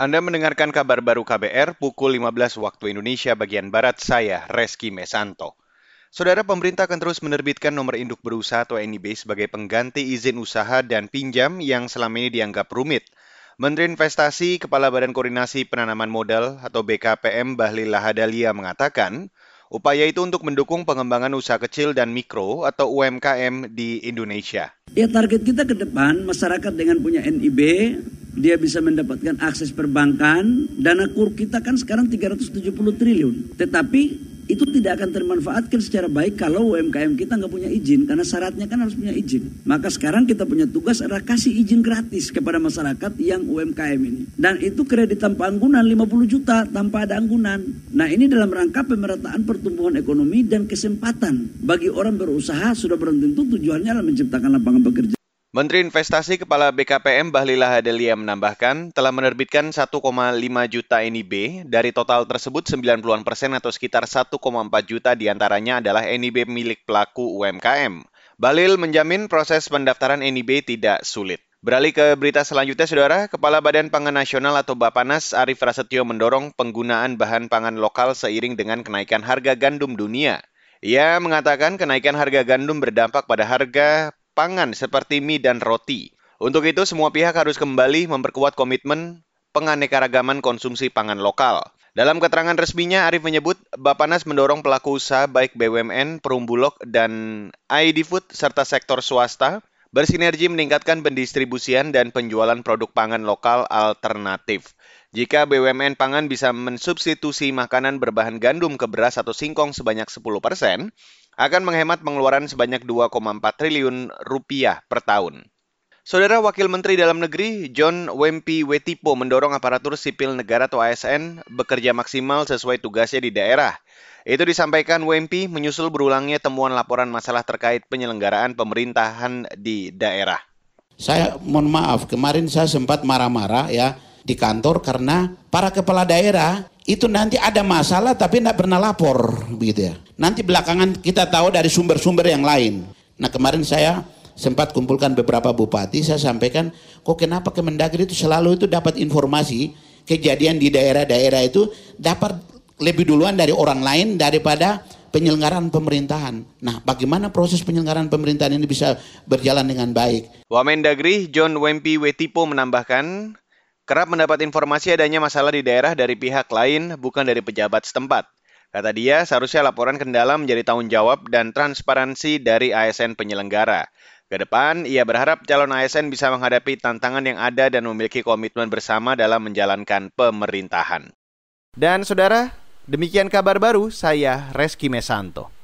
Anda mendengarkan kabar baru KBR pukul 15 waktu Indonesia bagian Barat, saya Reski Mesanto. Saudara pemerintah akan terus menerbitkan nomor induk berusaha atau NIB sebagai pengganti izin usaha dan pinjam yang selama ini dianggap rumit. Menteri Investasi Kepala Badan Koordinasi Penanaman Modal atau BKPM Bahlil Lahadalia mengatakan, upaya itu untuk mendukung pengembangan usaha kecil dan mikro atau UMKM di Indonesia. Ya target kita ke depan masyarakat dengan punya NIB dia bisa mendapatkan akses perbankan, dana kur kita kan sekarang 370 triliun. Tetapi itu tidak akan termanfaatkan secara baik kalau UMKM kita nggak punya izin karena syaratnya kan harus punya izin. Maka sekarang kita punya tugas adalah kasih izin gratis kepada masyarakat yang UMKM ini. Dan itu kredit tanpa anggunan 50 juta tanpa ada anggunan. Nah ini dalam rangka pemerataan pertumbuhan ekonomi dan kesempatan bagi orang berusaha sudah belum tentu tujuannya adalah menciptakan lapangan pekerjaan. Menteri Investasi Kepala BKPM Bahlila Hadelia menambahkan telah menerbitkan 1,5 juta NIB. Dari total tersebut 90-an persen atau sekitar 1,4 juta di antaranya adalah NIB milik pelaku UMKM. Balil menjamin proses pendaftaran NIB tidak sulit. Beralih ke berita selanjutnya, Saudara. Kepala Badan Pangan Nasional atau Bapanas Arif Prasetyo mendorong penggunaan bahan pangan lokal seiring dengan kenaikan harga gandum dunia. Ia mengatakan kenaikan harga gandum berdampak pada harga pangan seperti mie dan roti. Untuk itu, semua pihak harus kembali memperkuat komitmen penganekaragaman konsumsi pangan lokal. Dalam keterangan resminya, Arif menyebut Bapanas mendorong pelaku usaha baik BUMN, Perumbulok, dan ID Food serta sektor swasta bersinergi meningkatkan pendistribusian dan penjualan produk pangan lokal alternatif. Jika BUMN pangan bisa mensubstitusi makanan berbahan gandum ke beras atau singkong sebanyak 10 persen, akan menghemat pengeluaran sebanyak 2,4 triliun rupiah per tahun. Saudara Wakil Menteri Dalam Negeri John Wempi Wetipo mendorong aparatur sipil negara atau ASN bekerja maksimal sesuai tugasnya di daerah. Itu disampaikan Wempi menyusul berulangnya temuan laporan masalah terkait penyelenggaraan pemerintahan di daerah. Saya mohon maaf, kemarin saya sempat marah-marah ya di kantor karena para kepala daerah itu nanti ada masalah tapi tidak pernah lapor begitu ya. Nanti belakangan kita tahu dari sumber-sumber yang lain. Nah kemarin saya sempat kumpulkan beberapa bupati, saya sampaikan kok kenapa Kemendagri itu selalu itu dapat informasi kejadian di daerah-daerah itu dapat lebih duluan dari orang lain daripada penyelenggaraan pemerintahan. Nah, bagaimana proses penyelenggaraan pemerintahan ini bisa berjalan dengan baik? Wamendagri John Wempi Wetipo menambahkan, kerap mendapat informasi adanya masalah di daerah dari pihak lain, bukan dari pejabat setempat. Kata dia, seharusnya laporan kendala menjadi tanggung jawab dan transparansi dari ASN penyelenggara. Ke depan, ia berharap calon ASN bisa menghadapi tantangan yang ada dan memiliki komitmen bersama dalam menjalankan pemerintahan. Dan saudara, demikian kabar baru saya Reski Mesanto.